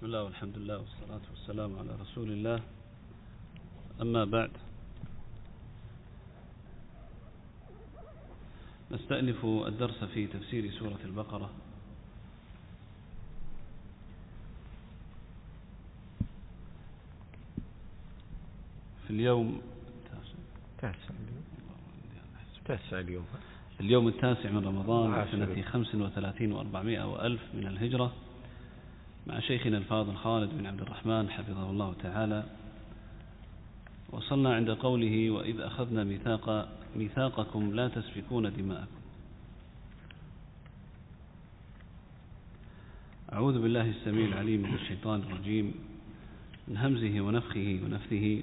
بسم الله والحمد لله والصلاة والسلام على رسول الله. أما بعد نستأنف الدرس في تفسير سورة البقرة. في اليوم تاسع تاسع اليوم. اليوم التاسع من رمضان سنة خمس وثلاثين وأربعمائة وألف من الهجرة. مع شيخنا الفاضل خالد بن عبد الرحمن حفظه الله تعالى. وصلنا عند قوله وإذ أخذنا ميثاق ميثاقكم لا تسفكون دماءكم. أعوذ بالله السميع العليم من الشيطان الرجيم. من همزه ونفخه ونفثه.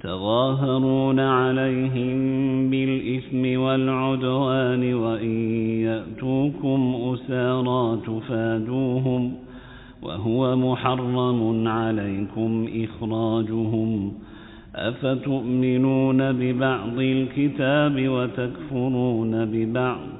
تظاهرون عليهم بالإثم والعدوان وإن يأتوكم أسارا تفادوهم وهو محرم عليكم إخراجهم أفتؤمنون ببعض الكتاب وتكفرون ببعض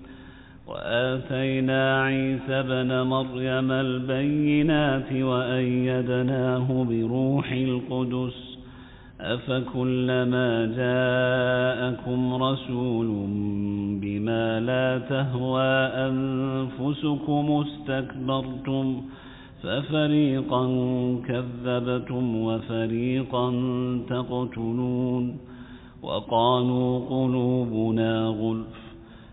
وآتينا عيسى بن مريم البينات وأيدناه بروح القدس أفكلما جاءكم رسول بما لا تهوى أنفسكم استكبرتم ففريقا كذبتم وفريقا تقتلون وقالوا قلوبنا غلف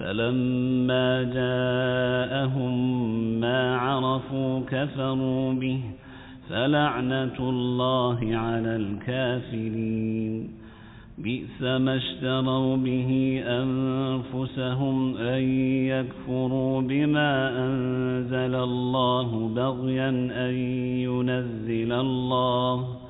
فلما جاءهم ما عرفوا كفروا به فلعنة الله على الكافرين. بئس ما اشتروا به أنفسهم أن يكفروا بما أنزل الله بغيا أن ينزل الله.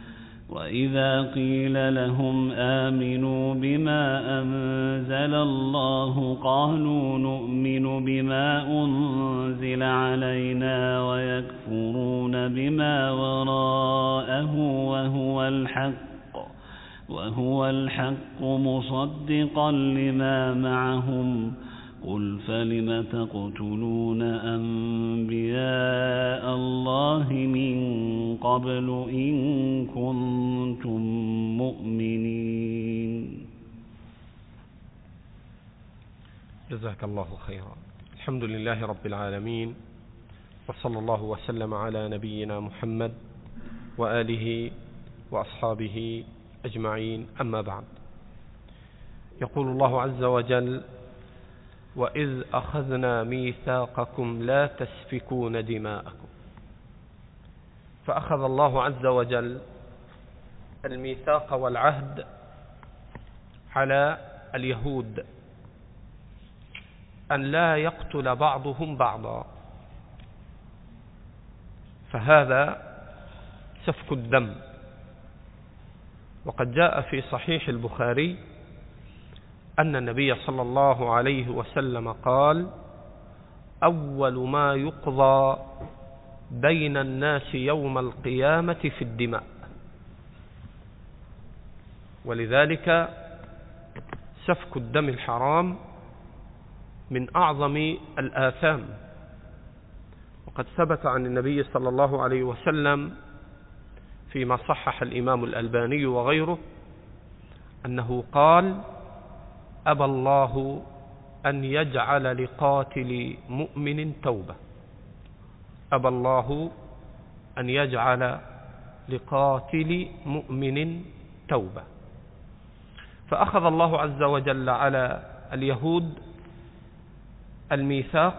وإذا قيل لهم آمنوا بما أنزل الله قالوا نؤمن بما أنزل علينا ويكفرون بما وراءه وهو الحق وهو الحق مصدقا لما معهم قل فلم تقتلون أنبياء الله من قبل إن كنتم مؤمنين؟ جزاك الله خيرا. الحمد لله رب العالمين وصلى الله وسلم على نبينا محمد وآله وأصحابه أجمعين. أما بعد يقول الله عز وجل وإذ أخذنا ميثاقكم لا تسفكون دماءكم. فأخذ الله عز وجل الميثاق والعهد على اليهود أن لا يقتل بعضهم بعضا. فهذا سفك الدم. وقد جاء في صحيح البخاري أن النبي صلى الله عليه وسلم قال أول ما يقضى بين الناس يوم القيامة في الدماء. ولذلك سفك الدم الحرام من أعظم الآثام. وقد ثبت عن النبي صلى الله عليه وسلم فيما صحح الإمام الألباني وغيره أنه قال أبى الله أن يجعل لقاتل مؤمن توبة. أبى الله أن يجعل لقاتل مؤمن توبة. فأخذ الله عز وجل على اليهود الميثاق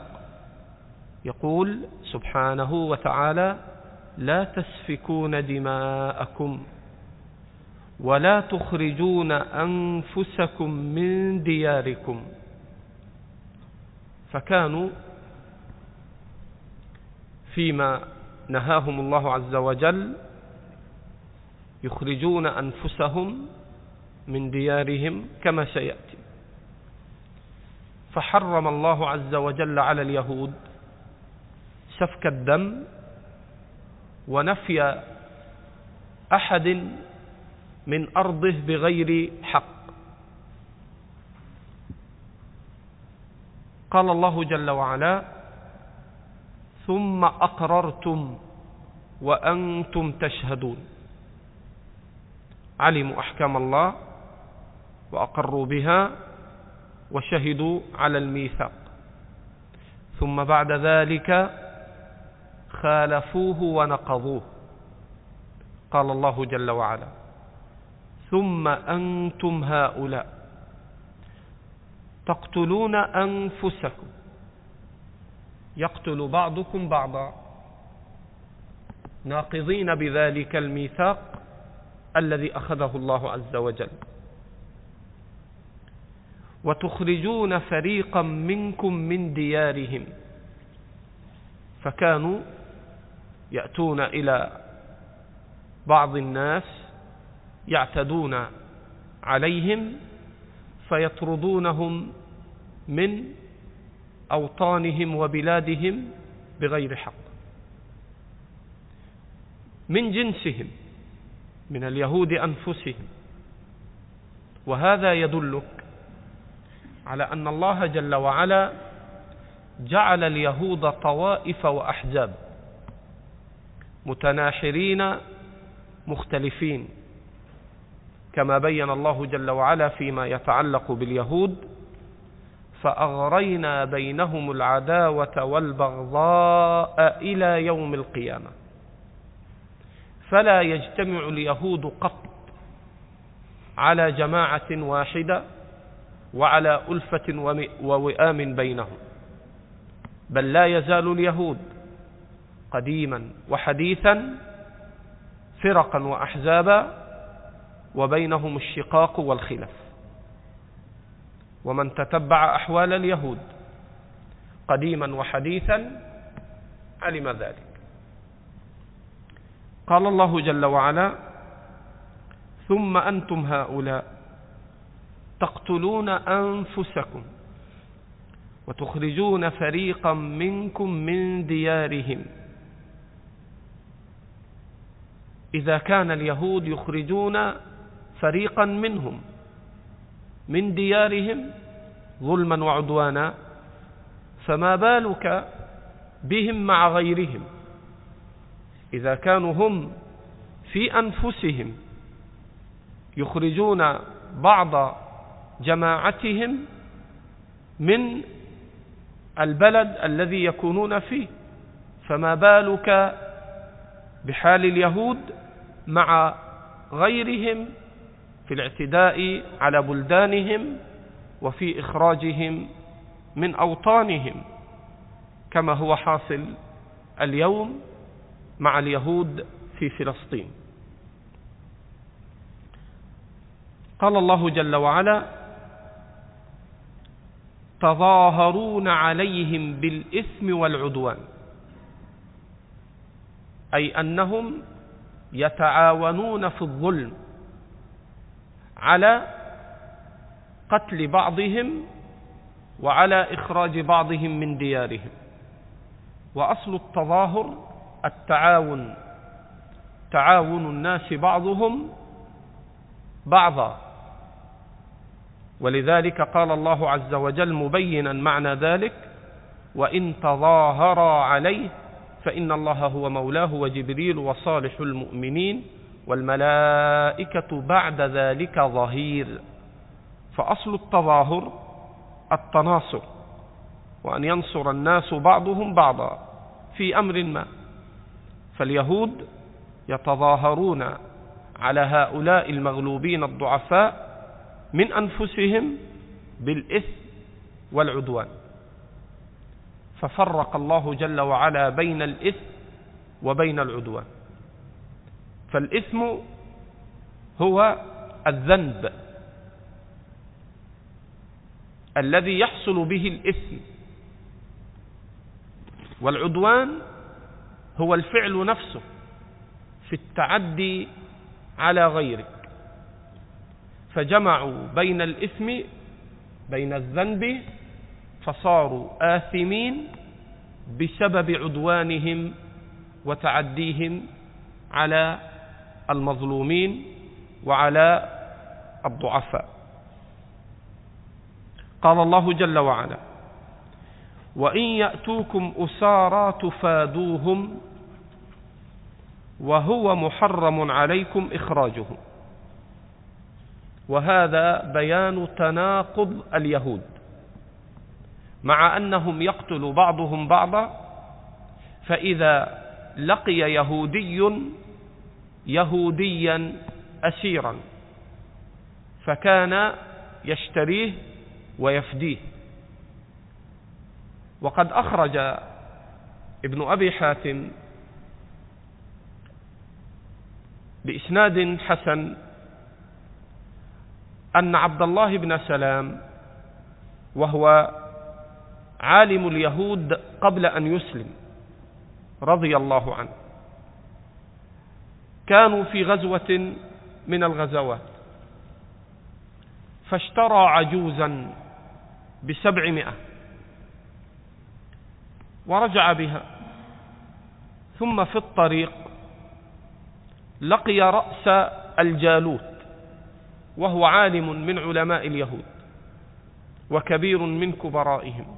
يقول سبحانه وتعالى لا تسفكون دماءكم ولا تخرجون أنفسكم من دياركم. فكانوا فيما نهاهم الله عز وجل يخرجون أنفسهم من ديارهم كما سيأتي. فحرم الله عز وجل على اليهود سفك الدم ونفي أحد من أرضه بغير حق. قال الله جل وعلا ثم أقررتم وأنتم تشهدون. علموا أحكام الله وأقروا بها وشهدوا على الميثاق. ثم بعد ذلك خالفوه ونقضوه. قال الله جل وعلا ثم أنتم هؤلاء. تقتلون أنفسكم. يقتل بعضكم بعضا. ناقضين بذلك الميثاق الذي أخذه الله عز وجل. وتخرجون فريقا منكم من ديارهم. فكانوا يأتون إلى بعض الناس يعتدون عليهم فيطردونهم من أوطانهم وبلادهم بغير حق. من جنسهم من اليهود أنفسهم. وهذا يدلك على أن الله جل وعلا جعل اليهود طوائف وأحزاب متناحرين مختلفين. كما بين الله جل وعلا فيما يتعلق باليهود فأغرينا بينهم العداوة والبغضاء إلى يوم القيامة. فلا يجتمع اليهود قط على جماعة واحدة وعلى ألفة ووئام بينهم بل لا يزال اليهود قديما وحديثا فرقا وأحزابا وبينهم الشقاق والخلاف. ومن تتبع أحوال اليهود قديما وحديثا علم ذلك. قال الله جل وعلا ثم أنتم هؤلاء تقتلون أنفسكم وتخرجون فريقا منكم من ديارهم. إذا كان اليهود يخرجون فريقا منهم من ديارهم ظلما وعدوانا فما بالك بهم مع غيرهم؟ إذا كانوا هم في أنفسهم يخرجون بعض جماعتهم من البلد الذي يكونون فيه فما بالك بحال اليهود مع غيرهم في الاعتداء على بلدانهم وفي إخراجهم من أوطانهم كما هو حاصل اليوم مع اليهود في فلسطين. قال الله جل وعلا تظاهرون عليهم بالإثم والعدوان أي أنهم يتعاونون في الظلم على قتل بعضهم وعلى إخراج بعضهم من ديارهم. وأصل التظاهر التعاون تعاون الناس بعضهم بعضا. ولذلك قال الله عز وجل مبينا معنى ذلك وإن تظاهرا عليه فإن الله هو مولاه وجبريل وصالح المؤمنين. والملائكة بعد ذلك ظهير. فأصل التظاهر التناصر وأن ينصر الناس بعضهم بعضا في أمر ما. فاليهود يتظاهرون على هؤلاء المغلوبين الضعفاء من أنفسهم بالإثم والعدوان. ففرق الله جل وعلا بين الإثم وبين العدوان. فالإثم هو الذنب الذي يحصل به الإثم. والعدوان هو الفعل نفسه في التعدي على غيرك. فجمعوا بين الإثم بين الذنب فصاروا آثمين بسبب عدوانهم وتعديهم على المظلومين وعلى الضعفاء. قال الله جل وعلا وإن يأتوكم أسارى تفادوهم وهو محرم عليكم إخراجهم. وهذا بيان تناقض اليهود. مع أنهم يقتل بعضهم بعضا فإذا لقي يهودي يهوديا أسيرا فكان يشتريه ويفديه. وقد أخرج ابن أبي حاتم بإسناد حسن أن عبد الله بن سلام وهو عالم اليهود قبل أن يسلم رضي الله عنه. كانوا في غزوة من الغزوات. فاشترى عجوزا بسبعمائة ورجع بها. ثم في الطريق لقي رأس الجالوت وهو عالم من علماء اليهود وكبير من كبرائهم.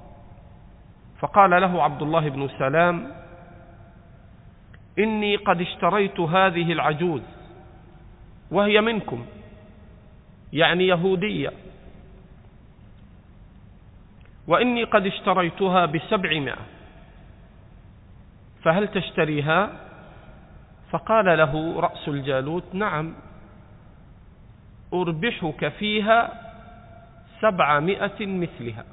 فقال له عبد الله بن سلام إني قد اشتريت هذه العجوز وهي منكم يعني يهودية. وإني قد اشتريتها بسبعمائة فهل تشتريها؟ فقال له رأس الجالوت نعم أربحك فيها سبعمائة مثلها.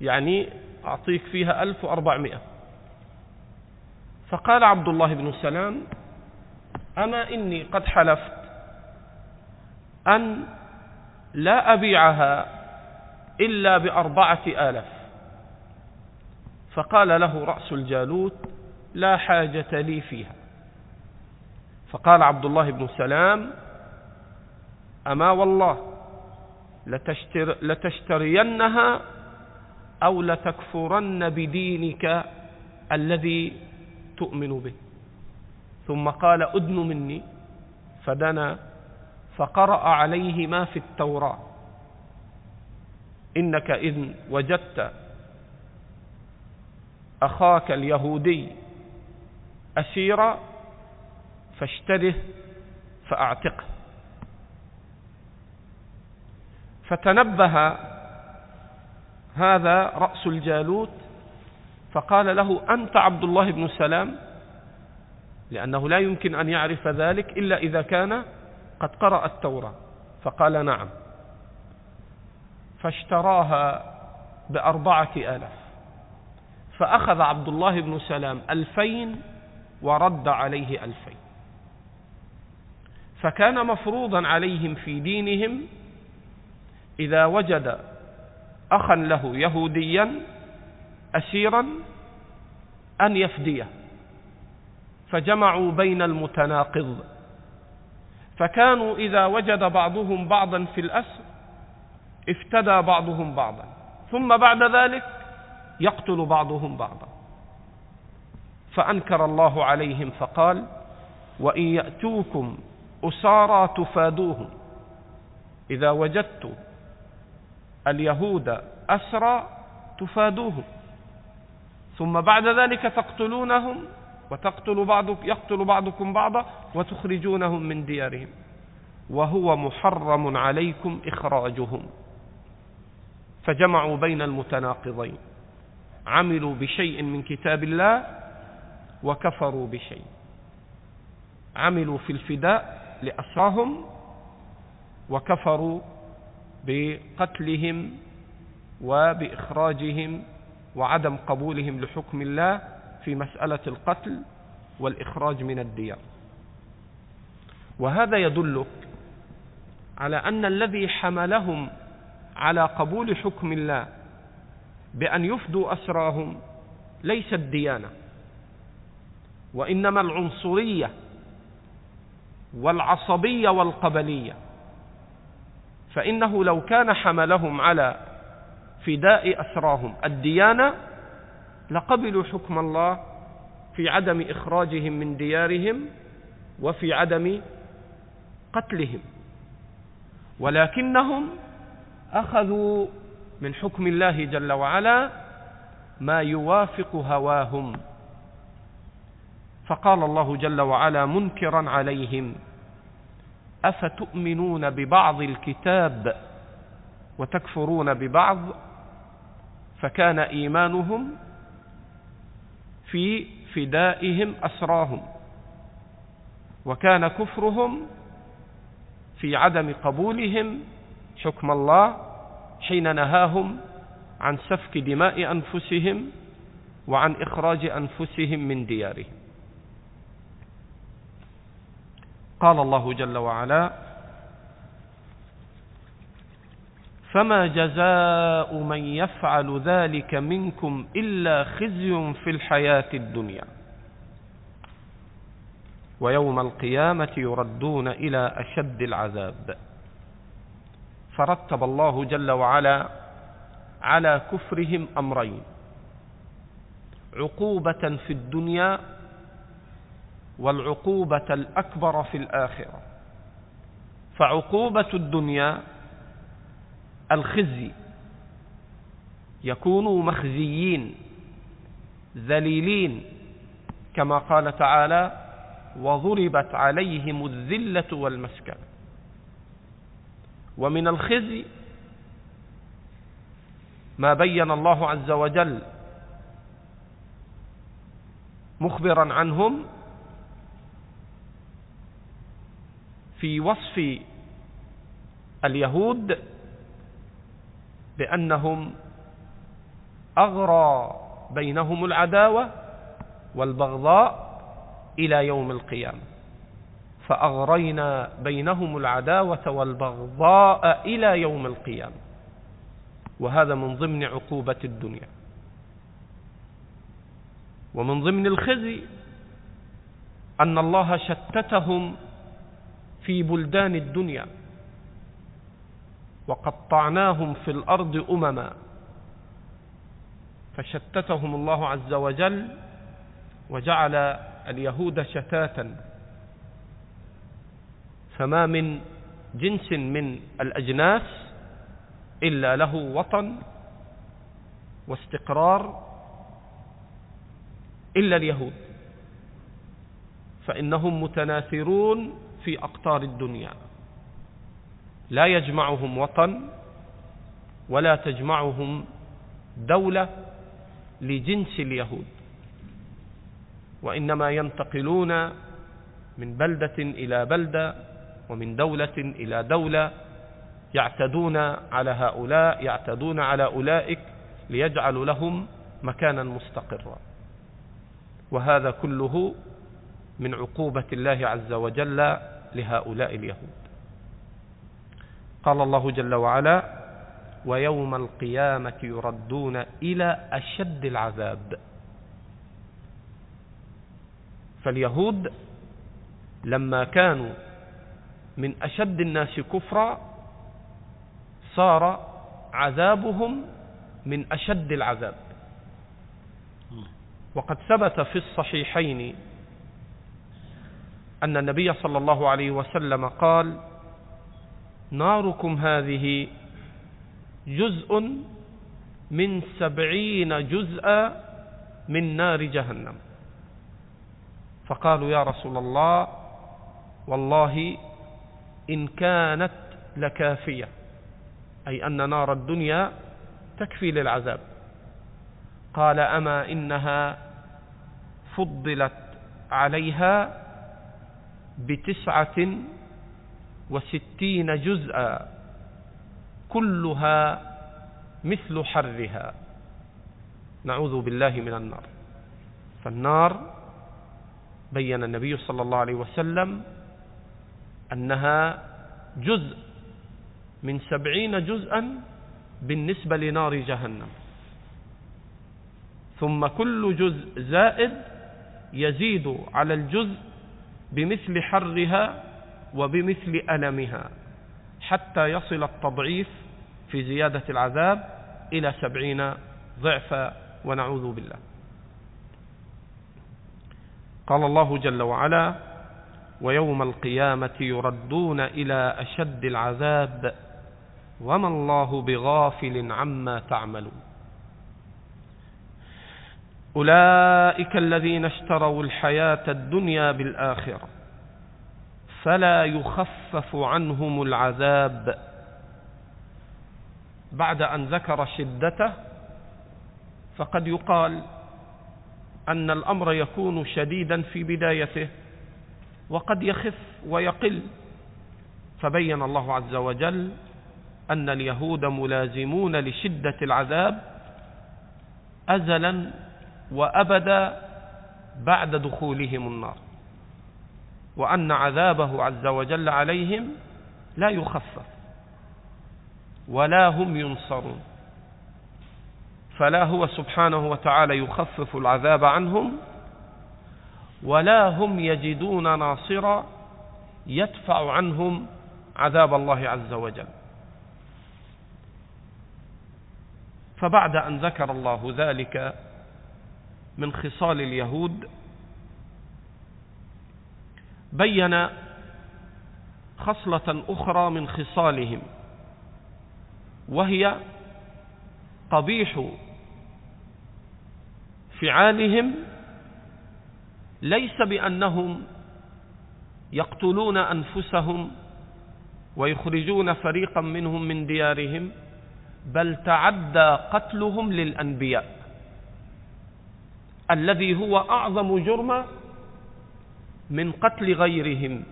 يعني أعطيك فيها ألف وأربعمائة. فقال عبد الله بن سلام أما إني قد حلفت أن لا أبيعها إلا بأربعة آلاف. فقال له رأس الجالوت لا حاجة لي فيها. فقال عبد الله بن سلام أما والله لتشتر لتشترينها أو لتكفرن بدينك الذي تؤمن به. ثم قال أدن مني. فدنا. فقرأ عليه ما في التوراة. إنك إذ وجدت أخاك اليهودي أسيرا فاشتره فأعتقه. فتنبه هذا رأس الجالوت فقال له أنت عبد الله بن سلام؟ لأنه لا يمكن أن يعرف ذلك إلا إذا كان قد قرأ التوراة. فقال نعم. فاشتراها بأربعة آلاف. فأخذ عبد الله بن سلام ألفين ورد عليه ألفين. فكان مفروضا عليهم في دينهم إذا وجد أخا له يهوديا أسيرا أن يفديه. فجمعوا بين المتناقض. فكانوا إذا وجد بعضهم بعضا في الأسر افتدى بعضهم بعضا. ثم بعد ذلك يقتل بعضهم بعضا. فأنكر الله عليهم فقال وإن يأتوكم أسارى تفادوهم. إذا وجدت اليهود أسرى تفادوهم. ثم بعد ذلك تقتلونهم وتقتل بعضك يقتل بعضكم بعضا وتخرجونهم من ديارهم وهو محرم عليكم إخراجهم فجمعوا بين المتناقضين عملوا بشيء من كتاب الله وكفروا بشيء عملوا في الفداء لأسراهم وكفروا بقتلهم وبإخراجهم وعدم قبولهم لحكم الله في مسألة القتل والإخراج من الديار. وهذا يدلك على أن الذي حملهم على قبول حكم الله بأن يفدوا أسراهم ليس الديانة وإنما العنصرية والعصبية والقبلية. فإنه لو كان حملهم على فداء أسراهم. الديانة لقبلوا حكم الله في عدم إخراجهم من ديارهم وفي عدم قتلهم. ولكنهم أخذوا من حكم الله جل وعلا ما يوافق هواهم. فقال الله جل وعلا منكرا عليهم أفتؤمنون ببعض الكتاب وتكفرون ببعض؟ فكان إيمانهم في فدائهم أسراهم وكان كفرهم في عدم قبولهم حكم الله حين نهاهم عن سفك دماء أنفسهم وعن إخراج أنفسهم من ديارهم. قال الله جل وعلا فما جزاء من يفعل ذلك منكم إلا خزي في الحياة الدنيا. ويوم القيامة يردون إلى أشد العذاب. فرتب الله جل وعلا على كفرهم أمرين عقوبة في الدنيا والعقوبة الأكبر في الآخرة. فعقوبة الدنيا الخزي. يكونوا مخزيين ذليلين كما قال تعالى وضربت عليهم الذلة والمسكنة ومن الخزي ما بين الله عز وجل مخبرا عنهم في وصف اليهود بأنهم أغرى بينهم العداوة والبغضاء إلى يوم القيامة. فأغرينا بينهم العداوة والبغضاء إلى يوم القيامة. وهذا من ضمن عقوبة الدنيا. ومن ضمن الخزي أن الله شتتهم في بلدان الدنيا. وقطعناهم في الأرض أمما. فشتتهم الله عز وجل وجعل اليهود شتاتا. فما من جنس من الأجناس إلا له وطن واستقرار إلا اليهود. فإنهم متناثرون في أقطار الدنيا. لا يجمعهم وطن ولا تجمعهم دولة لجنس اليهود وإنما ينتقلون من بلدة إلى بلدة ومن دولة إلى دولة يعتدون على هؤلاء يعتدون على أولئك ليجعلوا لهم مكانا مستقرا. وهذا كله من عقوبة الله عز وجل لهؤلاء اليهود. قال الله جل وعلا ويوم القيامة يردون إلى أشد العذاب. فاليهود لما كانوا من أشد الناس كفرا صار عذابهم من أشد العذاب. وقد ثبت في الصحيحين أن النبي صلى الله عليه وسلم قال ناركم هذه جزء من سبعين جزءا من نار جهنم. فقالوا يا رسول الله والله إن كانت لكافية أي أن نار الدنيا تكفي للعذاب. قال أما إنها فضلت عليها بتسعة وستين جزءا كلها مثل حرها. نعوذ بالله من النار. فالنار بين النبي صلى الله عليه وسلم أنها جزء. من سبعين جزءا بالنسبة لنار جهنم. ثم كل جزء زائد يزيد على الجزء بمثل حرها وبمثل ألمها حتى يصل التضعيف في زيادة العذاب إلى سبعين ضعفا ونعوذ بالله. قال الله جل وعلا ويوم القيامة يردون إلى أشد العذاب وما الله بغافل عما تعملون. أولئك الذين اشتروا الحياة الدنيا بالآخرة. فلا يخفف عنهم العذاب. بعد أن ذكر شدته فقد يقال أن الأمر يكون شديدا في بدايته وقد يخف ويقل. فبين الله عز وجل أن اليهود ملازمون لشدة العذاب أزلا وأبدا بعد دخولهم النار. وأن عذابه عز وجل عليهم لا يخفف ولا هم ينصرون. فلا هو سبحانه وتعالى يخفف العذاب عنهم ولا هم يجدون ناصرا يدفع عنهم عذاب الله عز وجل. فبعد أن ذكر الله ذلك من خصال اليهود بين خصلة أخرى من خصالهم وهي قبيح فعالهم ليس بأنهم يقتلون أنفسهم ويخرجون فريقا منهم من ديارهم بل تعدى قتلهم للأنبياء الذي هو أعظم جرما من قتل غيرهم.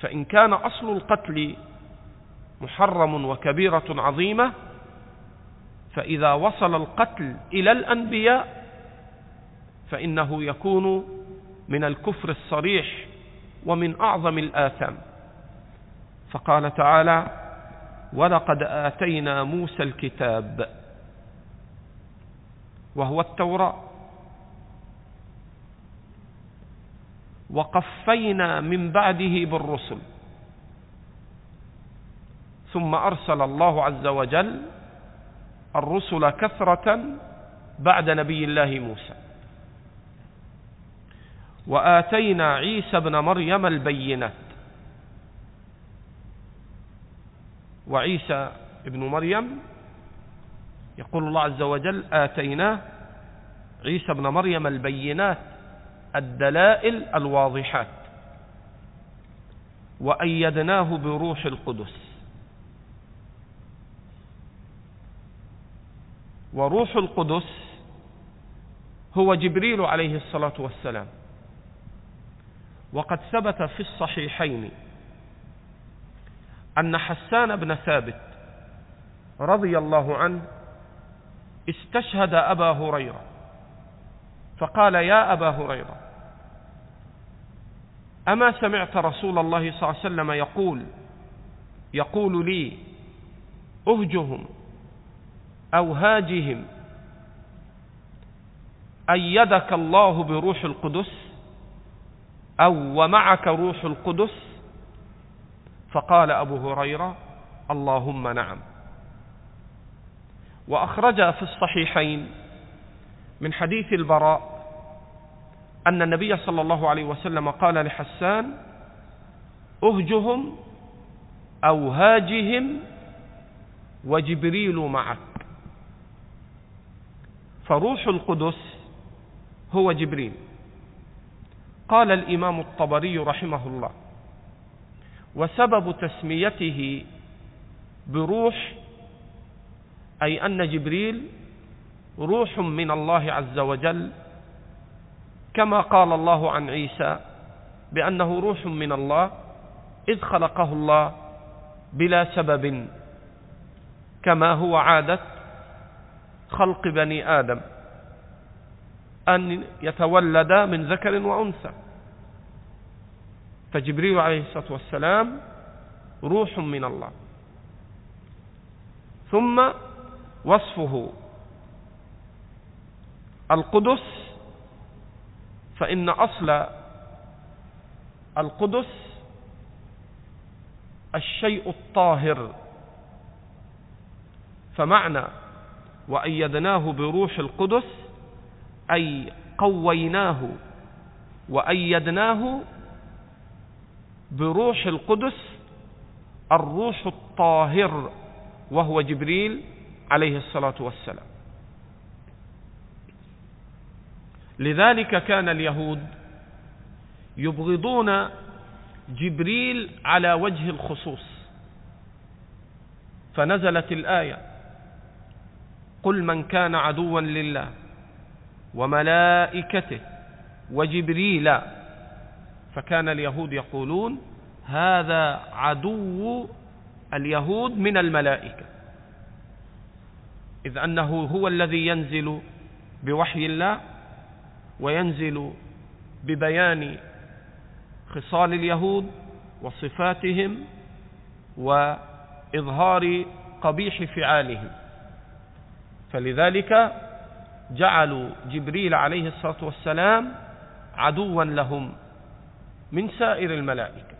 فإن كان أصل القتل محرم وكبيرة عظيمة فإذا وصل القتل إلى الأنبياء فإنه يكون من الكفر الصريح ومن أعظم الآثام. فقال تعالى ولقد آتينا موسى الكتاب وهو التوراة. وقفينا من بعده بالرسل. ثم أرسل الله عز وجل الرسل كثرة بعد نبي الله موسى. وآتينا عيسى بن مريم البينات. وعيسى ابن مريم يقول الله عز وجل آتيناه عيسى ابن مريم البينات. الدلائل الواضحات. وأيدناه بروح القدس. وروح القدس هو جبريل عليه الصلاة والسلام. وقد ثبت في الصحيحين أن حسان بن ثابت رضي الله عنه استشهد أبا هريرة. فقال يا أبا هريرة أما سمعت رسول الله صلى الله عليه وسلم يقول يقول لي أهجهم أو هاجهم أيدك الله بروح القدس أو ومعك روح القدس؟ فقال أبو هريرة اللهم نعم. وأخرج في الصحيحين من حديث البراء أن النبي صلى الله عليه وسلم قال لحسان أهجهم أو هاجهم وجبريل معك. فروح القدس هو جبريل. قال الإمام الطبري رحمه الله وسبب تسميته بروح أي أن جبريل روح من الله عز وجل كما قال الله عن عيسى بأنه روح من الله إذ خلقه الله بلا سبب كما هو عادة خلق بني آدم أن يتولد من ذكر وأنثى. فجبريل عليه الصلاة والسلام روح من الله. ثم وصفه القدس فإن أصل القدس الشيء الطاهر. فمعنى وأيدناه بروح القدس أي قويناه وأيدناه بروح القدس الروح الطاهر وهو جبريل عليه الصلاة والسلام. لذلك كان اليهود يبغضون جبريل على وجه الخصوص. فنزلت الآية قل من كان عدوا لله وملائكته وجبريل. فكان اليهود يقولون هذا عدو اليهود من الملائكة. إذ أنه هو الذي ينزل بوحي الله وينزل ببيان خصال اليهود وصفاتهم وإظهار قبيح فعالهم فلذلك جعلوا جبريل عليه الصلاة والسلام عدوا لهم من سائر الملائكة.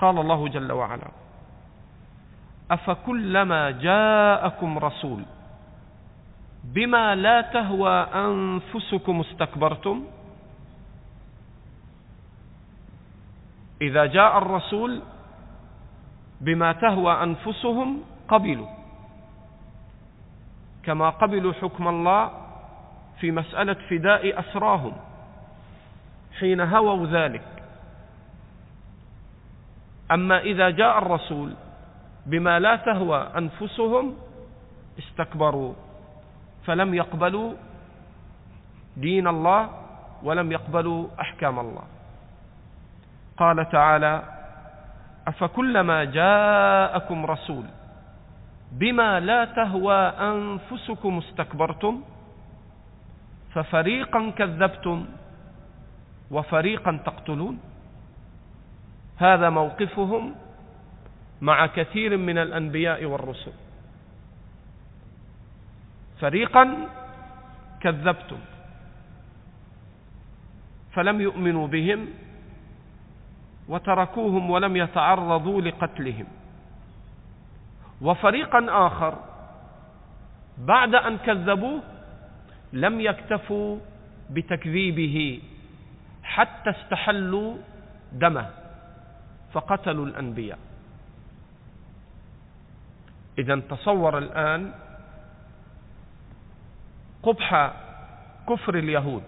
قال الله جل وعلا أفكلما جاءكم رسول بما لا تهوى أنفسكم استكبرتم. إذا جاء الرسول بما تهوى أنفسهم قبلوا. كما قبلوا حكم الله في مسألة فداء أسراهم حين هووا ذلك. أما إذا جاء الرسول بما لا تهوى أنفسهم استكبروا. فلم يقبلوا دين الله ولم يقبلوا أحكام الله. قال تعالى أفكلما جاءكم رسول بما لا تهوى أنفسكم استكبرتم ففريقا كذبتم وفريقا تقتلون. هذا موقفهم مع كثير من الأنبياء والرسل. فريقا كذبتم. فلم يؤمنوا بهم وتركوهم ولم يتعرضوا لقتلهم. وفريقا آخر بعد أن كذبوه لم يكتفوا بتكذيبه حتى استحلوا دمه فقتلوا الأنبياء. إذا تصور الآن قبح كفر اليهود.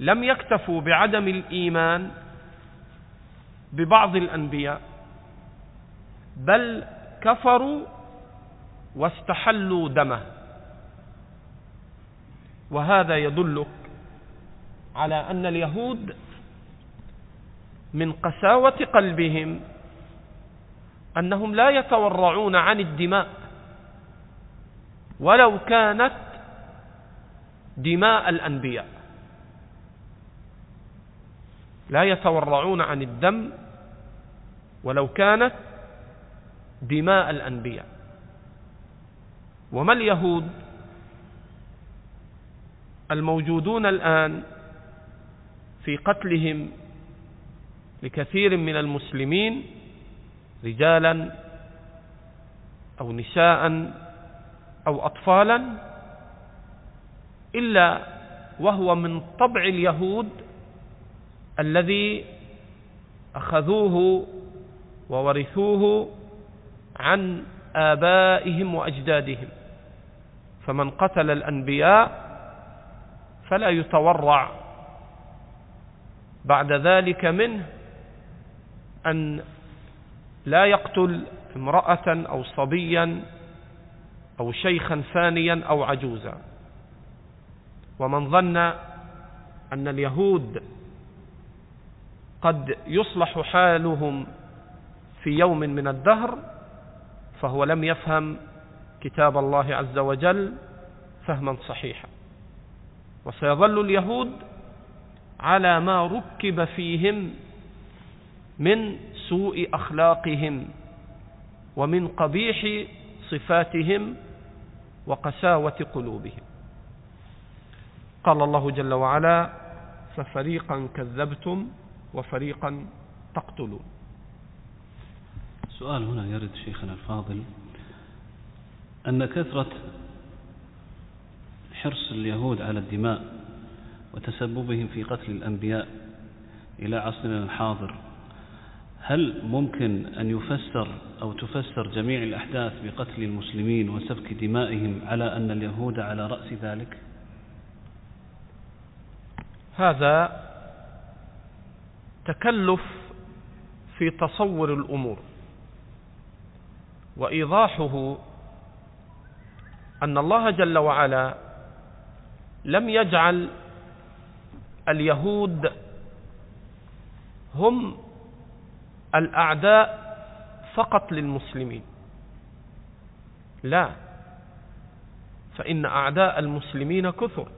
لم يكتفوا بعدم الإيمان ببعض الأنبياء بل كفروا واستحلوا دمه. وهذا يدلك على أن اليهود من قساوة قلبهم أنهم لا يتورعون عن الدماء ولو كانت دماء الأنبياء. لا يتورعون عن الدم ولو كانت دماء الأنبياء. وما اليهود الموجودون الآن في قتلهم لكثير من المسلمين رجالا أو نساء أو أطفالا؟ إلا وهو من طبع اليهود الذي أخذوه وورثوه عن آبائهم وأجدادهم. فمن قتل الأنبياء فلا يتورع. بعد ذلك منه أن لا يقتل امرأة أو صبيا أو شيخا فانيا أو عجوزا. ومن ظن أن اليهود قد يصلح حالهم في يوم من الدهر فهو لم يفهم كتاب الله عز وجل فهما صحيحا. وسيظل اليهود على ما ركب فيهم من سوء أخلاقهم ومن قبيح صفاتهم وقساوة قلوبهم. قال الله جل وعلا ففريقا كذبتم وفريقا تقتلون. سؤال هنا يرد شيخنا الفاضل. أن كثرة حرص اليهود على الدماء وتسببهم في قتل الأنبياء إلى عصرنا الحاضر هل ممكن أن يفسر أو تفسر جميع الأحداث بقتل المسلمين وسفك دمائهم على أن اليهود على رأس ذلك؟ هذا تكلف في تصور الأمور. وإيضاحه أن الله جل وعلا لم يجعل اليهود هم الأعداء فقط للمسلمين. لا فإن أعداء المسلمين كثر.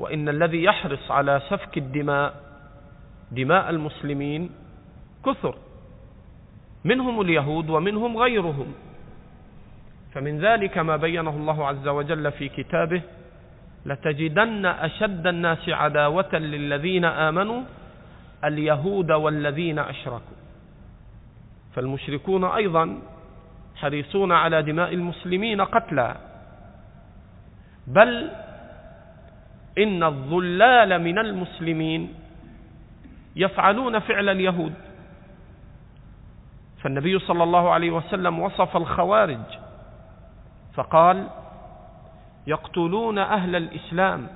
وإن الذي يحرص على سفك الدماء دماء المسلمين كثر. منهم اليهود ومنهم غيرهم. فمن ذلك ما بينه الله عز وجل في كتابه لتجدن أشد الناس عداوة للذين آمنوا اليهود والذين أشركوا. فالمشركون أيضا حريصون على دماء المسلمين قتلا. بل إن الظلال من المسلمين يفعلون فعل اليهود. فالنبي صلى الله عليه وسلم وصف الخوارج فقال يقتلون أهل الإسلام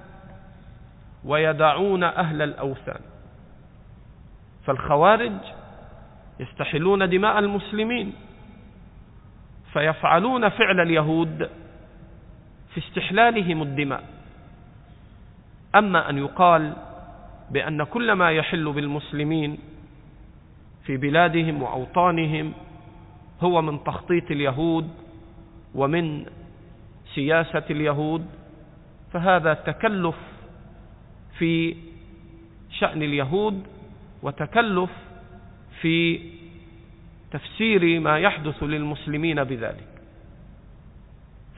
ويدعون أهل الأوثان. فالخوارج يستحلون دماء المسلمين فيفعلون فعل اليهود في استحلالهم الدماء. أما أن يقال بأن كل ما يحل بالمسلمين في بلادهم وأوطانهم هو من تخطيط اليهود ومن سياسة اليهود فهذا تكلف في شأن اليهود وتكلف في تفسير ما يحدث للمسلمين بذلك.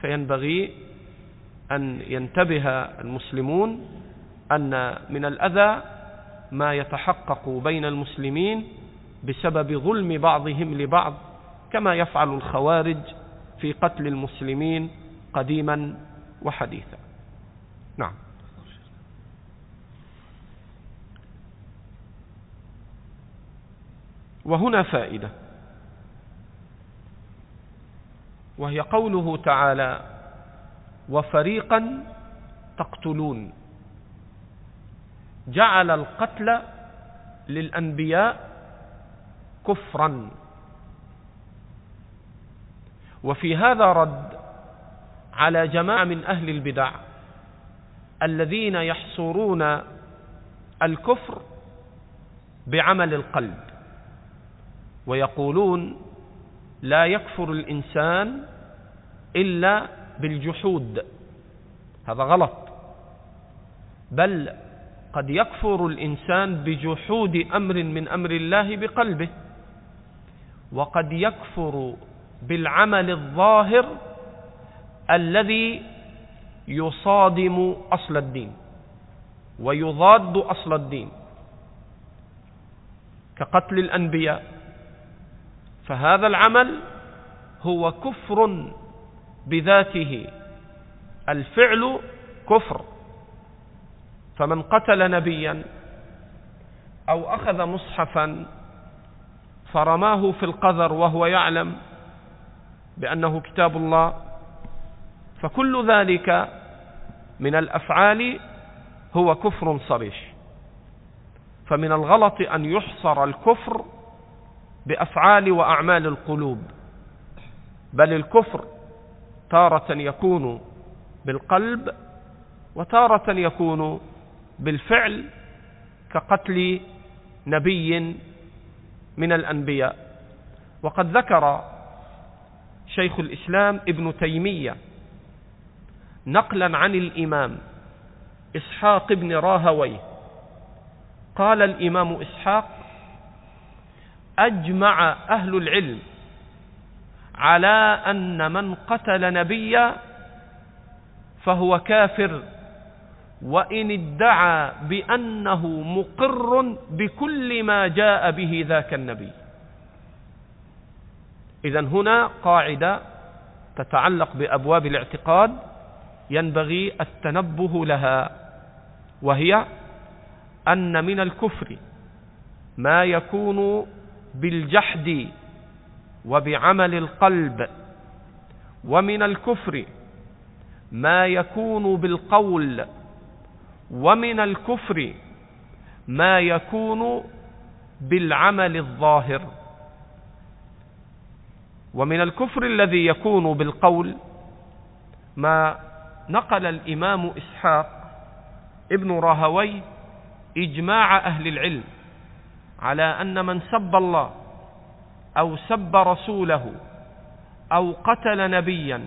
فينبغي أن ينتبه المسلمون أن من الأذى ما يتحقق بين المسلمين بسبب ظلم بعضهم لبعض كما يفعل الخوارج في قتل المسلمين قديما وحديثا. نعم. وهنا فائدة. وهي قوله تعالى وفريقا تقتلون جعل القتل للأنبياء كفرا. وفي هذا رد على جماعة من أهل البدع الذين يحصرون الكفر بعمل القلب ويقولون لا يكفر الإنسان إلا بالجحود. هذا غلط. بل قد يكفر الإنسان بجحود أمر من أمر الله بقلبه وقد يكفر بالعمل الظاهر الذي يصادم أصل الدين ويضاد أصل الدين كقتل الأنبياء. فهذا العمل هو كفر بذاته الفعل كفر. فمن قتل نبيا أو أخذ مصحفا فرماه في القذر وهو يعلم بأنه كتاب الله فكل ذلك من الأفعال هو كفر صريح. فمن الغلط أن يحصر الكفر بأفعال وأعمال القلوب بل الكفر تارة يكون بالقلب وتارة يكون بالفعل كقتل نبي من الأنبياء. وقد ذكر شيخ الإسلام ابن تيمية نقلا عن الإمام إسحاق بن راهويه قال الإمام إسحاق أجمع أهل العلم على أن من قتل نبيا فهو كافر. وإن ادعى بأنه مقر بكل ما جاء به ذاك النبي. إذا هنا قاعدة تتعلق بأبواب الاعتقاد ينبغي التنبه لها وهي أن من الكفر ما يكون بالجحد وبعمل القلب ومن الكفر ما يكون بالقول ومن الكفر ما يكون بالعمل الظاهر. ومن الكفر الذي يكون بالقول ما نقل الإمام إسحاق ابن راهوي إجماع أهل العلم على أن من سب الله أو سب رسوله أو قتل نبيا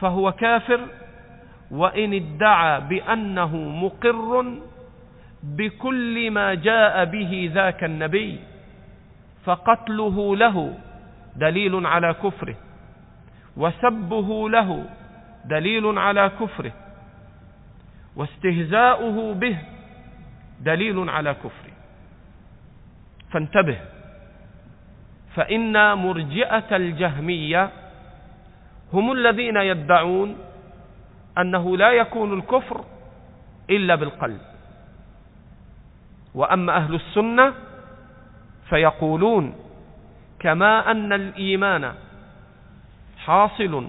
فهو كافر وإن ادعى بأنه مقر بكل ما جاء به ذاك النبي فقتله له دليل على كفره وسبه له دليل على كفره واستهزاؤه به دليل على كفره. فانتبه فإن مرجئة الجهمية هم الذين يدعون أنه لا يكون الكفر إلا بالقلب. وأما أهل السنة فيقولون كما أن الإيمان حاصل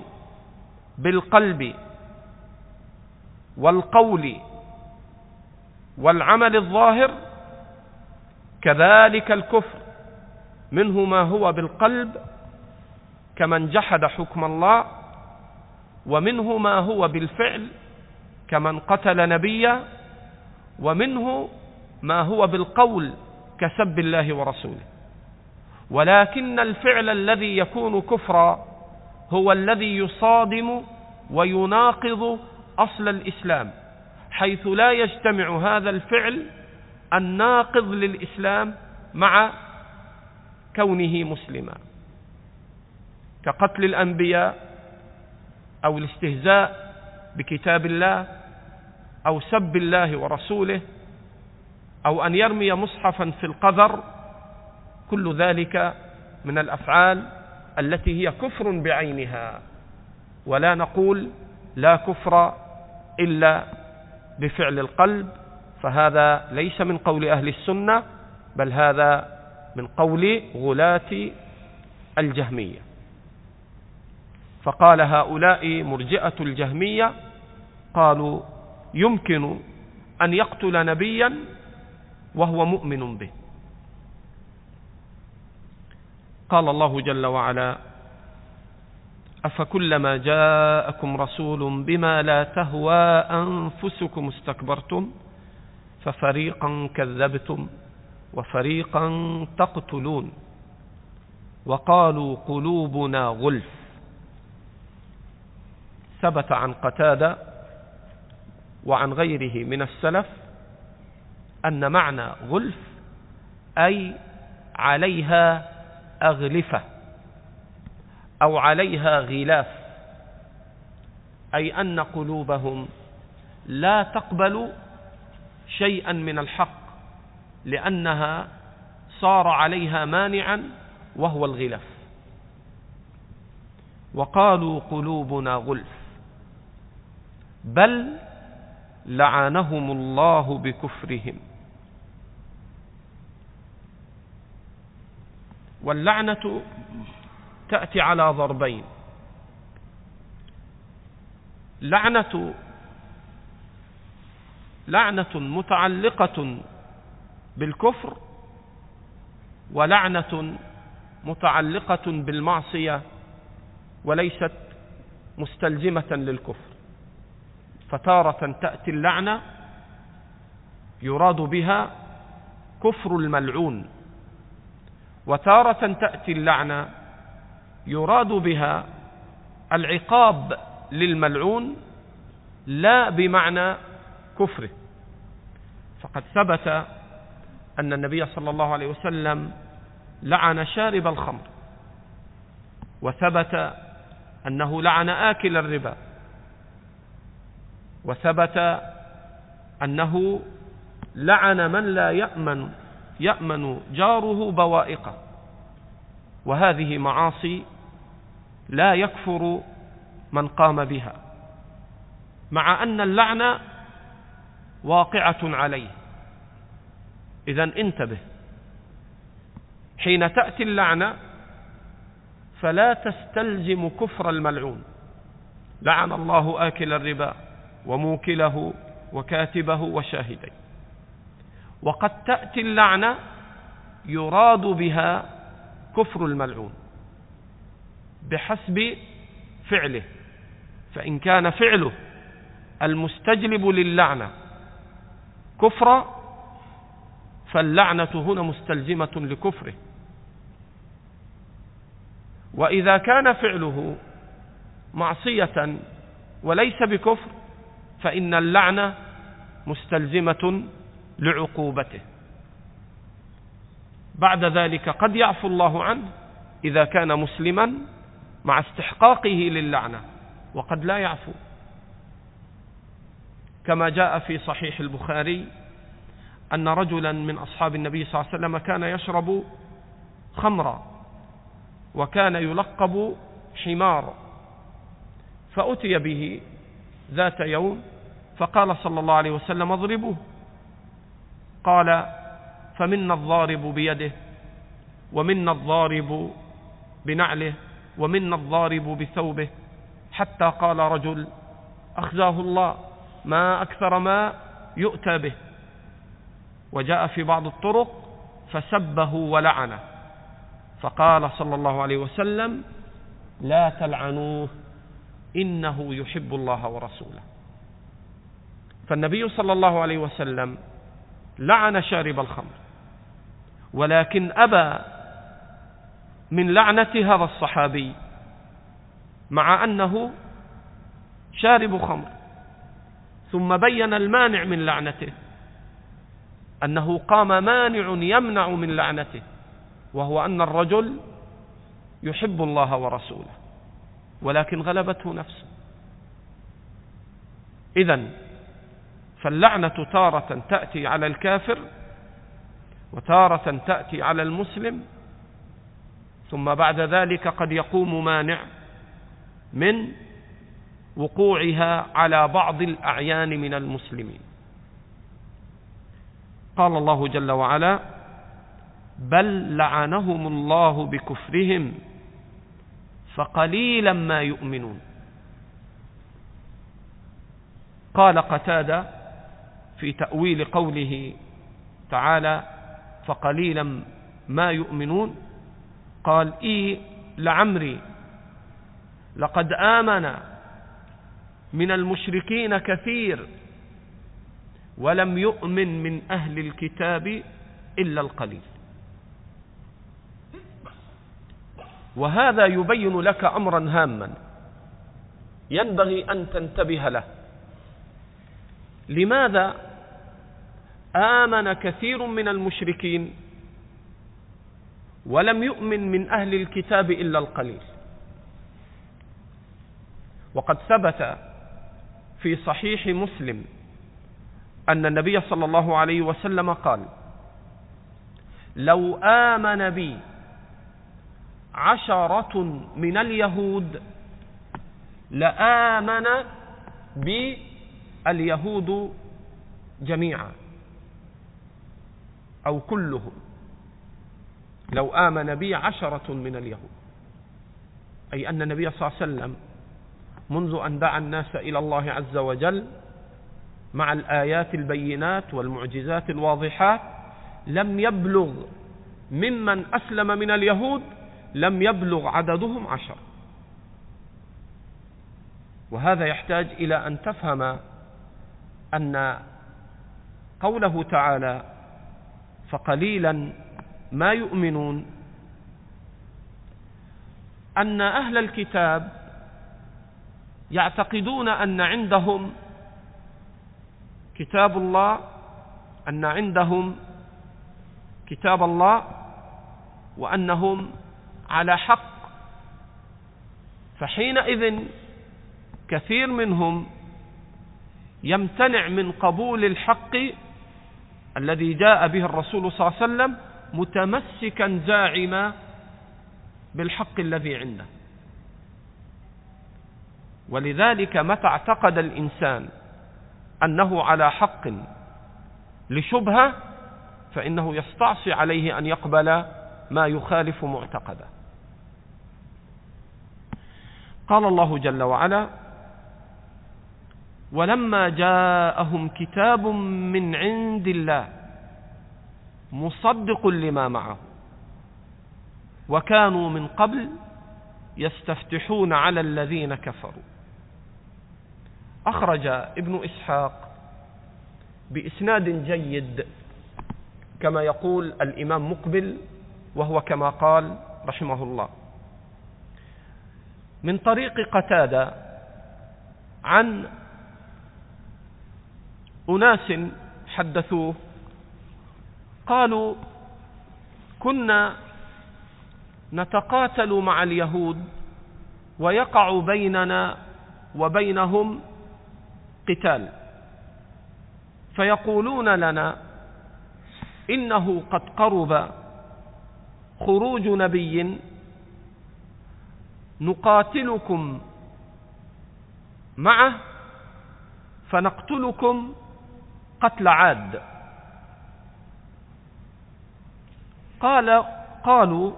بالقلب والقول والعمل الظاهر كذلك الكفر منه ما هو بالقلب كمن جحد حكم الله ومنه ما هو بالفعل كمن قتل نبيا ومنه ما هو بالقول كسب الله ورسوله. ولكن الفعل الذي يكون كفرا هو الذي يصادم ويناقض أصل الإسلام حيث لا يجتمع هذا الفعل الناقض للإسلام مع كونه مسلما. كقتل الأنبياء أو الاستهزاء بكتاب الله أو سب الله ورسوله أو أن يرمي مصحفا في القذر كل ذلك من الأفعال التي هي كفر بعينها. ولا نقول لا كفر إلا بفعل القلب فهذا ليس من قول أهل السنة بل هذا من قول غلاة الجهمية. فقال هؤلاء مرجئة الجهمية قالوا يمكن أن يقتل نبيا وهو مؤمن به. قال الله جل وعلا أفكلما جاءكم رسول بما لا تهوى أنفسكم استكبرتم ففريقا كذبتم وفريقا تقتلون وقالوا قلوبنا غلف. ثبت عن قتادة وعن غيره من السلف أن معنى غلف أي عليها أغلفة أو عليها غلاف أي أن قلوبهم لا تقبل شيئا من الحق لأنها صار عليها مانعا وهو الغلاف. وقالوا قلوبنا غلف. بل لعنهم الله بكفرهم. واللعنة تأتي على ضربين. لعنة لعنة متعلقة بالكفر ولعنة متعلقة بالمعصية وليست مستلزمة للكفر. فتارة تأتي اللعنة يراد بها كفر الملعون. وتارة تأتي اللعنة يراد بها العقاب للملعون لا بمعنى كفره. فقد ثبت أن النبي صلى الله عليه وسلم لعن شارب الخمر وثبت أنه لعن آكل الربا. وثبت أنه لعن من لا يأمن يأمن جاره بوائقه. وهذه معاصي لا يكفر من قام بها مع أن اللعنة واقعة عليه. إذا انتبه حين تأتي اللعنة فلا تستلزم كفر الملعون. لعن الله آكل الربا. وموكله وكاتبه وشاهديه. وقد تأتي اللعنة يراد بها كفر الملعون بحسب فعله فإن كان فعله المستجلب للعنة كفرا فاللعنة هنا مستلزمة لكفره. وإذا كان فعله معصية وليس بكفر فإن اللعنة مستلزمة لعقوبته. بعد ذلك قد يعفو الله عنه إذا كان مسلما مع استحقاقه للعنة وقد لا يعفو. كما جاء في صحيح البخاري أن رجلا من أصحاب النبي صلى الله عليه وسلم كان يشرب خمرا وكان يلقب حمار فأتي به ذات يوم فقال صلى الله عليه وسلم اضربوه. قال فمنا الضارب بيده ومنا الضارب بنعله ومنا الضارب بثوبه. حتى قال رجل أخزاه الله ما أكثر ما يؤتى به. وجاء في بعض الطرق فسبه ولعنه. فقال صلى الله عليه وسلم لا تلعنوه. إنه يحب الله ورسوله. فالنبي صلى الله عليه وسلم لعن شارب الخمر ولكن أبى من لعنة هذا الصحابي مع أنه شارب خمر. ثم بين المانع من لعنته أنه قام مانع يمنع من لعنته وهو أن الرجل يحب الله ورسوله. ولكن غلبته نفسه. إذا فاللعنة تارة تأتي على الكافر وتارة تأتي على المسلم ثم بعد ذلك قد يقوم مانع من وقوعها على بعض الأعيان من المسلمين. قال الله جل وعلا بل لعنهم الله بكفرهم فقليلا ما يؤمنون. قال قتادة في تأويل قوله تعالى فقليلا ما يؤمنون قال إي لعمري لقد آمن من المشركين كثير ولم يؤمن من أهل الكتاب إلا القليل. وهذا يبين لك أمرا هاما. ينبغي أن تنتبه له. لماذا آمن كثير من المشركين ولم يؤمن من أهل الكتاب إلا القليل؟ وقد ثبت في صحيح مسلم أن النبي صلى الله عليه وسلم قال لو آمن بي عشرة من اليهود لآمن بي اليهود جميعا أو كلهم لو آمن بي عشرة من اليهود. أي أن النبي صلى الله عليه وسلم منذ أن دعا الناس إلى الله عز وجل مع الآيات البينات والمعجزات الواضحات لم يبلغ ممن أسلم من اليهود لم يبلغ عددهم عشر. وهذا يحتاج إلى أن تفهم أن قوله تعالى فقليلا ما يؤمنون أن أهل الكتاب يعتقدون أن عندهم كتاب الله أن عندهم كتاب الله وأنهم على حق. فحينئذ كثير منهم يمتنع من قبول الحق الذي جاء به الرسول صلى الله عليه وسلم متمسكا زاعما بالحق الذي عنده. ولذلك متى اعتقد الإنسان أنه على حق لشبهة فإنه يستعصي عليه أن يقبل ما يخالف معتقده. قال الله جل وعلا ولما جاءهم كتاب من عند الله مصدق لما معه وكانوا من قبل يستفتحون على الذين كفروا. أخرج ابن إسحاق بإسناد جيد كما يقول الإمام مقبل وهو كما قال رحمه الله. من طريق قتادة عن أناس حدثوه قالوا كنا نتقاتل مع اليهود ويقع بيننا وبينهم قتال. فيقولون لنا إنه قد قرب خروج نبي نقاتلكم معه فنقتلكم قتل عاد. قال قالوا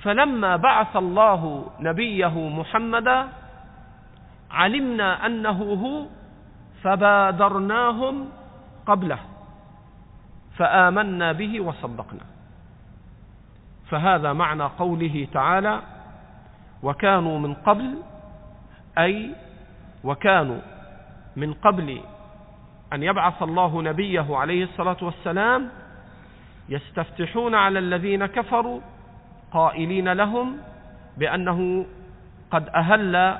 فلما بعث الله نبيه محمدا علمنا أنه هو فبادرناهم قبله فآمنا به وصدقنا. فهذا معنى قوله تعالى وكانوا من قبل أي وكانوا من قبل أن يبعث الله نبيه عليه الصلاة والسلام يستفتحون على الذين كفروا قائلين لهم بأنه قد أهل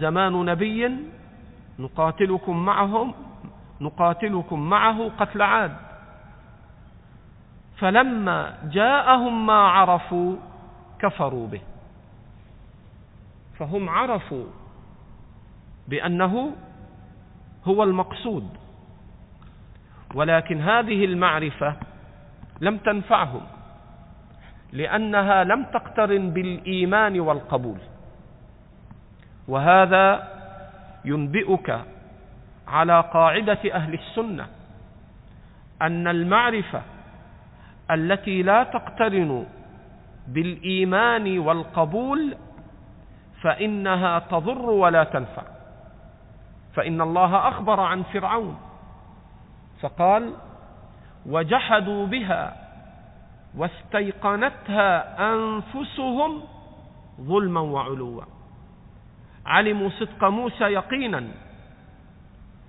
زمان نبي نقاتلكم معهم نقاتلكم معه قتل عاد. فلما جاءهم ما عرفوا كفروا به. فهم عرفوا بأنه هو المقصود ولكن هذه المعرفة لم تنفعهم لأنها لم تقترن بالإيمان والقبول وهذا ينبئك على قاعدة أهل السنة أن المعرفة التي لا تقترن بالإيمان والقبول فإنها تضر ولا تنفع. فإن الله أخبر عن فرعون. فقال وجحدوا بها واستيقنتها أنفسهم ظلما وعلوا. علموا صدق موسى يقينا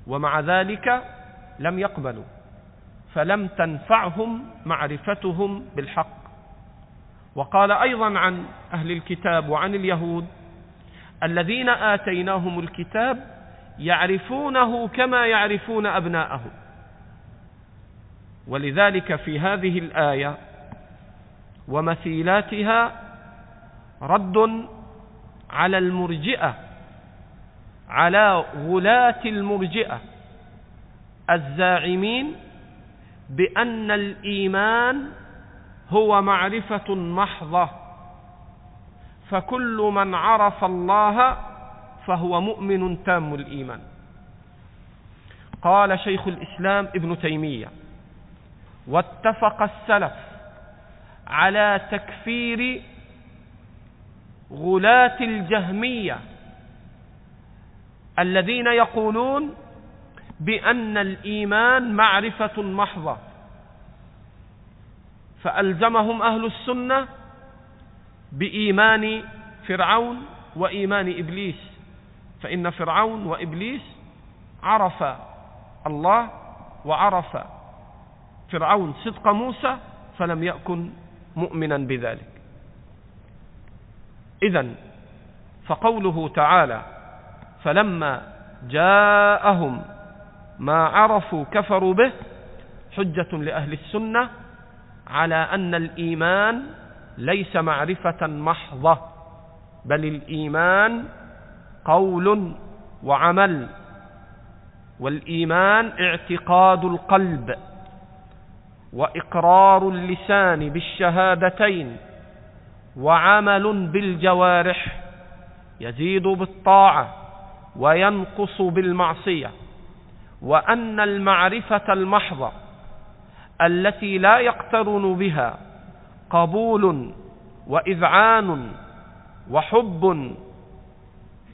ومع ذلك لم يقبلوا فلم تنفعهم معرفتهم بالحق. وقال أيضا عن أهل الكتاب وعن اليهود الذين آتيناهم الكتاب يعرفونه كما يعرفون أبناءهم. ولذلك في هذه الآية ومثيلاتها رد على المرجئة على غلاة المرجئة الزاعمين بأن الإيمان هو معرفة محضة. فكل من عرف الله فهو مؤمن تام الإيمان. قال شيخ الإسلام ابن تيمية واتفق السلف على تكفير غلاة الجهمية الذين يقولون بأن الإيمان معرفة محضة فألزمهم أهل السنة بإيمان فرعون وإيمان إبليس. فإن فرعون وإبليس عرف الله وعرف فرعون صدق موسى فلم يكن مؤمنا بذلك. إذا فقوله تعالى فلما جاءهم ما عرفوا كفروا به حجة لأهل السنة على أن الإيمان ليس معرفة محضة بل الإيمان قول وعمل. والإيمان اعتقاد القلب وإقرار اللسان بالشهادتين وعمل بالجوارح يزيد بالطاعة وينقص بالمعصية. وأن المعرفة المحضة التي لا يقترن بها قبول وإذعان وحب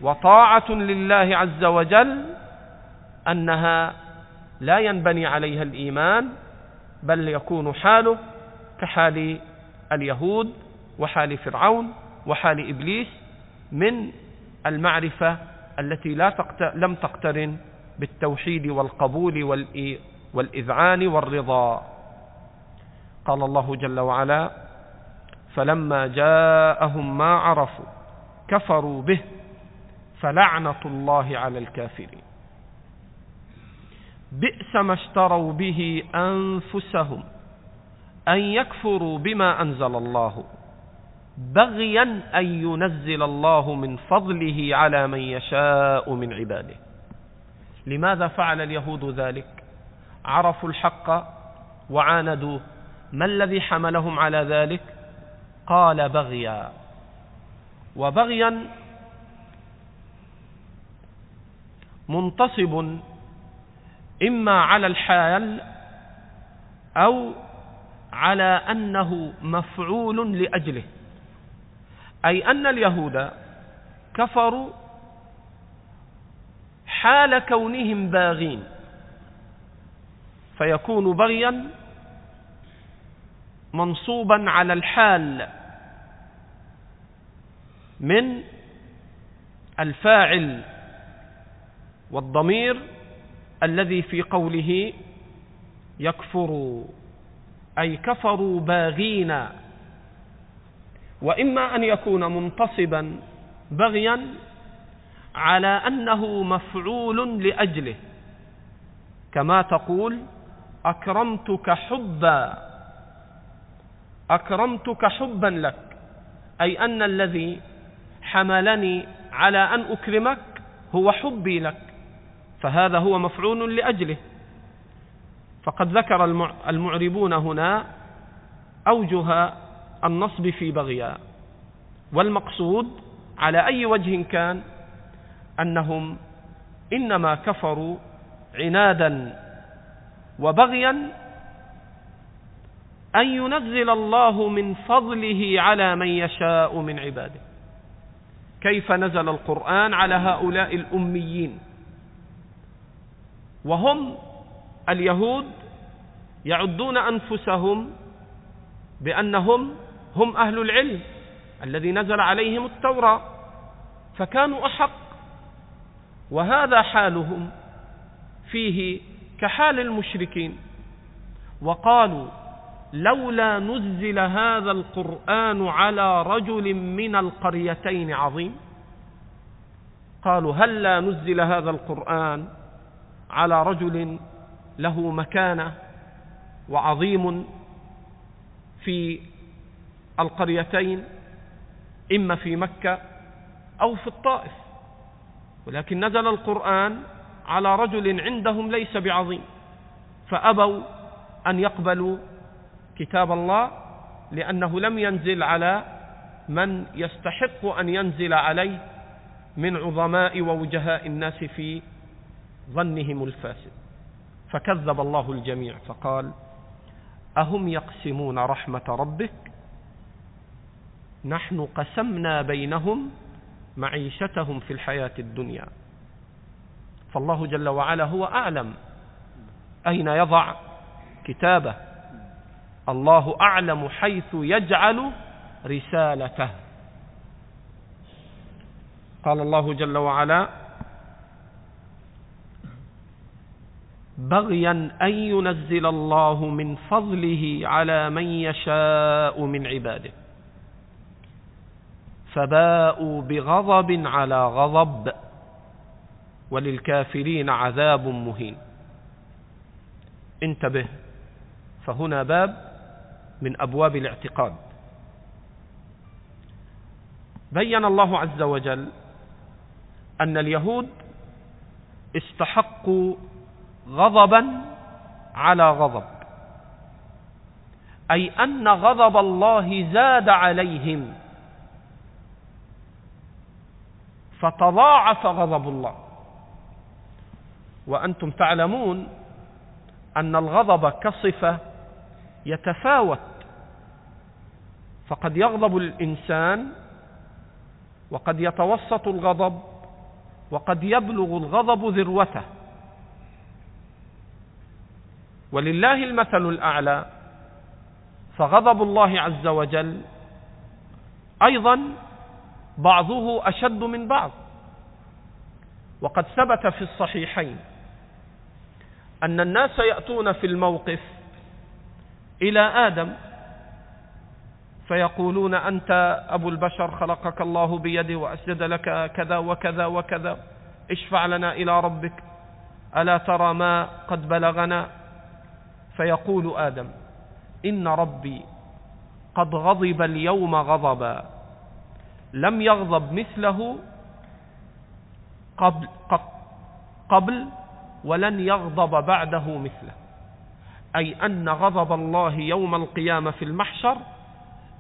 وطاعة لله عز وجل أنها لا ينبني عليها الإيمان بل يكون حاله كحال اليهود وحال فرعون وحال إبليس من المعرفة التي لا لم تقترن بالتوحيد والقبول والإذعان والرضا. قال الله جل وعلا فلما جاءهم ما عرفوا كفروا به فلعنة الله على الكافرين. بئس ما اشتروا به أنفسهم أن يكفروا بما أنزل الله بغيا أن ينزل الله من فضله على من يشاء من عباده. لماذا فعل اليهود ذلك؟ عرفوا الحق وعاندوه. ما الذي حملهم على ذلك؟ قال بغيا. وبغيا منتصب إما على الحال أو على أنه مفعول لأجله. أي أن اليهود كفروا حال كونهم باغين. فيكون بغيا منصوبا على الحال من الفاعل والضمير الذي في قوله يكفر أي كفروا باغين وإما أن يكون منتصبا بغيا على أنه مفعول لأجله كما تقول أكرمتك حبا. أكرمتك حبا لك. أي أن الذي حملني على أن أكرمك هو حبي لك. فهذا هو مفعول لأجله. فقد ذكر المعربون هنا أوجه النصب في بغيا. والمقصود على أي وجه كان أنهم إنما كفروا عنادا وبغيا أن ينزل الله من فضله على من يشاء من عباده. كيف نزل القرآن على هؤلاء الأميين؟ وهم اليهود يعدون أنفسهم بأنهم هم أهل العلم الذي نزل عليهم التوراة فكانوا أحق. وهذا حالهم فيه كحال المشركين. وقالوا لولا نزل هذا القرآن على رجل من القريتين عظيم. قالوا هل لا نزل هذا القرآن على رجل له مكانة وعظيم في القريتين إما في مكة أو في الطائف. ولكن نزل القرآن على رجل عندهم ليس بعظيم فأبوا أن يقبلوا كتاب الله لأنه لم ينزل على من يستحق أن ينزل عليه من عظماء ووجهاء الناس في ظنهم الفاسد. فكذب الله الجميع فقال أهم يقسمون رحمة ربك؟ نحن قسمنا بينهم معيشتهم في الحياة الدنيا. فالله جل وعلا هو أعلم. أين يضع كتابه؟ الله أعلم حيث يجعل رسالته. قال الله جل وعلا بغيا أن ينزل الله من فضله على من يشاء من عباده. فباءوا بغضب على غضب وللكافرين عذاب مهين. انتبه فهنا باب من أبواب الاعتقاد. بين الله عز وجل أن اليهود استحقوا غضبا على غضب أي أن غضب الله زاد عليهم فتضاعف غضب الله. وأنتم تعلمون أن الغضب كصفة يتفاوت. فقد يغضب الإنسان وقد يتوسط الغضب وقد يبلغ الغضب ذروته. ولله المثل الأعلى فغضب الله عز وجل أيضا بعضه أشد من بعض. وقد ثبت في الصحيحين أن الناس يأتون في الموقف إلى آدم. فيقولون أنت أبو البشر خلقك الله بيده وأسجد لك كذا وكذا وكذا. اشفع لنا إلى ربك. ألا ترى ما قد بلغنا؟ فيقول آدم إن ربي قد غضب اليوم غضبا. لم يغضب مثله قبل, قبل ولن يغضب بعده مثله. أي أن غضب الله يوم القيامة في المحشر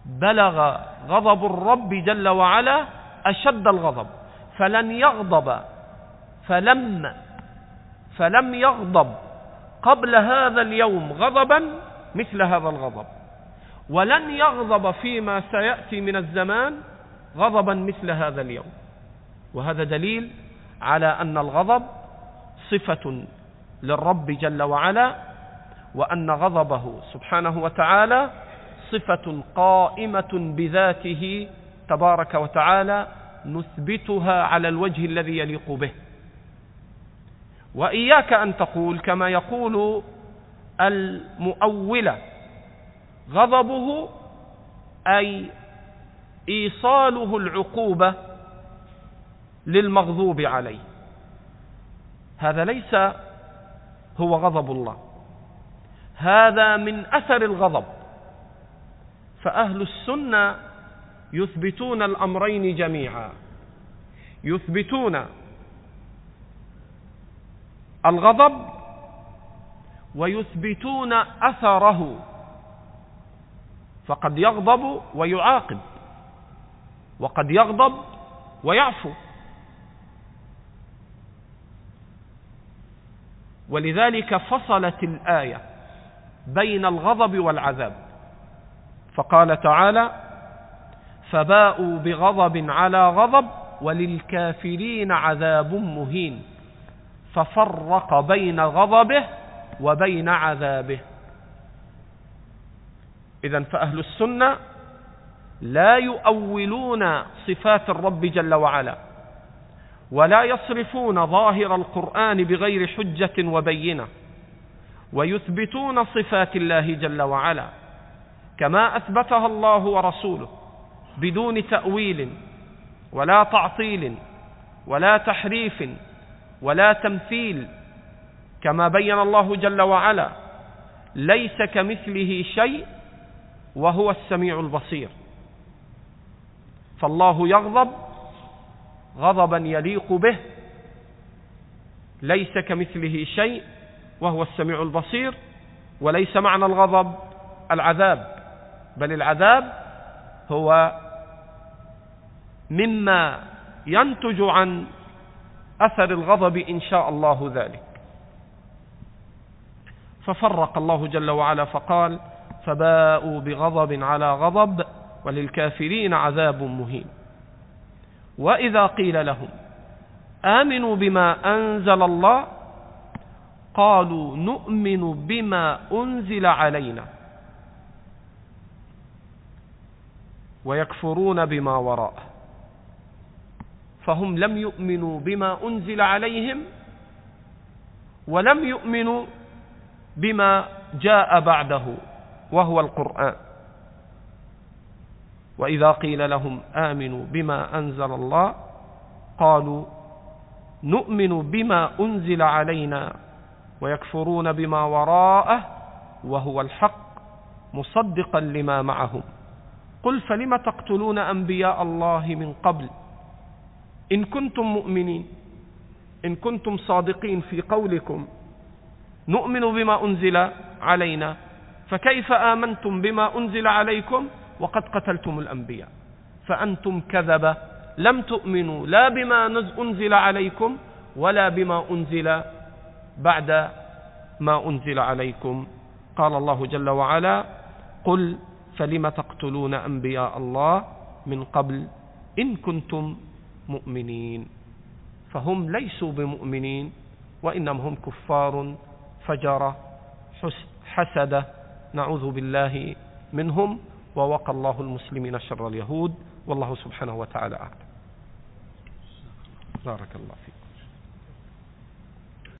بلغ غضب الرب جل وعلا أشد الغضب. فلن يغضب فلم فلم يغضب قبل هذا اليوم غضبا مثل هذا الغضب. ولن يغضب فيما سيأتي من الزمان غضبا مثل هذا اليوم. وهذا دليل على أن الغضب صفة للرب جل وعلا وأن غضبه سبحانه وتعالى صفة قائمة بذاته تبارك وتعالى نثبتها على الوجه الذي يليق به. وإياك أن تقول كما يقول المؤولة غضبه أي إيصاله العقوبة للمغضوب عليه. هذا ليس هو غضب الله. هذا من أثر الغضب. فأهل السنة يثبتون الأمرين جميعا. يثبتون الغضب ويثبتون أثره. فقد يغضب ويعاقب. وقد يغضب ويعفو. ولذلك فصلت الآية. بين الغضب والعذاب. فقال تعالى فباءوا بغضب على غضب وللكافرين عذاب مهين. ففرق بين غضبه وبين عذابه. إذا فأهل السنة لا يؤولون صفات الرب جل وعلا ولا يصرفون ظاهر القرآن بغير حجة وبينة. ويثبتون صفات الله جل وعلا كما أثبتها الله ورسوله بدون تأويل ولا تعطيل ولا تحريف ولا تمثيل كما بين الله جل وعلا ليس كمثله شيء وهو السميع البصير. فالله يغضب غضبا يليق به ليس كمثله شيء وهو السميع البصير وليس معنى الغضب العذاب بل العذاب هو مما ينتج عن أثر الغضب إن شاء الله ذلك. ففرق الله جل وعلا فقال فباءوا بغضب على غضب وللكافرين عذاب مهين. وإذا قيل لهم آمنوا بما أنزل الله قالوا نؤمن بما أنزل علينا. ويكفرون بما وراءه. فهم لم يؤمنوا بما أنزل عليهم ولم يؤمنوا بما جاء بعده وهو القرآن. وإذا قيل لهم آمنوا بما أنزل الله قالوا نؤمن بما أنزل علينا ويكفرون بما وراءه وهو الحق مصدقا لما معهم. قل فلم تقتلون أنبياء الله من قبل؟ إن كنتم مؤمنين. إن كنتم صادقين في قولكم. نؤمن بما أنزل علينا. فكيف آمنتم بما أنزل عليكم؟ وقد قتلتم الأنبياء. فأنتم كذبة. لم تؤمنوا لا بما أنزل عليكم ولا بما أنزل بعد ما أنزل عليكم. قال الله جل وعلا قل فلم تقتلون أنبياء الله من قبل إن كنتم مؤمنين؟ فهم ليسوا بمؤمنين وإنما هم كفار فجرة حسدة نعوذ بالله منهم ووقى الله المسلمين شر اليهود والله سبحانه وتعالى أعلم. بارك الله فيكم